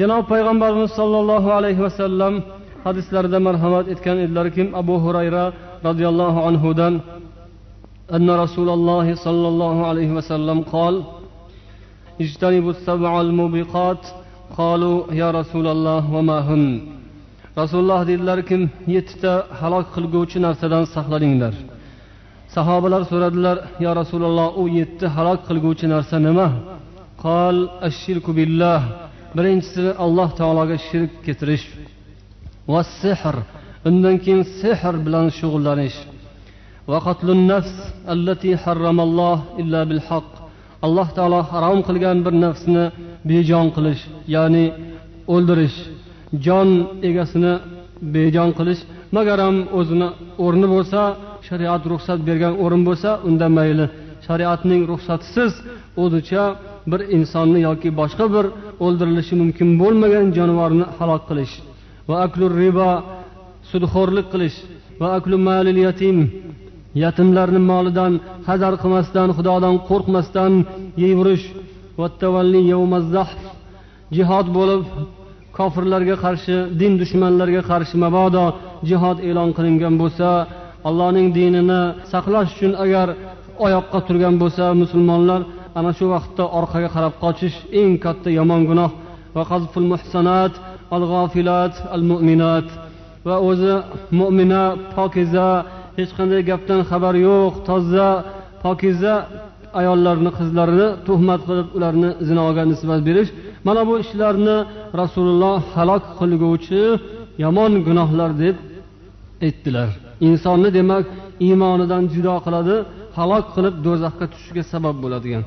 janob payg'ambarimiz sollallohu alayhi vasallam hadislarida marhamat etgan edilarki abu hurayra roziyallohu anhudan أن رسول الله صلى الله عليه وسلم قال اجتنبوا السبع الموبقات قالوا يا رسول الله وما هن rasululloh dedilarki yettita halok qilguvchi narsadan saqlaninglar sahobalar so'radilar yo rasululloh u yetti halok qilguvchi narsa nima qol ashirku billah Birinchisi alloh taologa shirk keltirish va sehr undan keyin sehr bilan shug'ullanish. Alloh taolo harom qilgan bir nafsni bejon qilish ya'ni o'ldirish jon egasini bejon qilish. Magaram o'zini o'rni bo'lsa shariat ruxsat bergan o'rin bo'lsa unda mayli. Shariatning ruxsatisiz o'zicha bir insonni yoki boshqa bir o'ldirilishi mumkin bo'lmagan jonivorni halok qilish va aklur ribo sudxo'rlik qilish va aklu malil yatim yatimlarni molidan hazar qilmasdan xudodan qo'rqmasdan yeyverish jihod bo'lib kofirlarga qarshi din dushmanlariga qarshi mabodo jihod e'lon qilingan bo'lsa allohning dinini saqlash uchun agar oyoqqa turgan bo'lsa musulmonlar ana shu vaqtda orqaga qarab qochish eng katta yomon gunoh. Va qazful muhsanat al g'ofilat al mu'minat va o'zi mo'mina pokiza hech qanday gapdan xabari yo'q toza pokiza ayollarni qizlarini tuhmat qilib ularni zinoga nisbat berish. Mana bu ishlarni rasululloh halok qilguvchi yomon gunohlar deb aytdilar. Insonni demak iymonidan judo qiladi halok qilib do'zaxga tushishiga sabab bo'ladigan.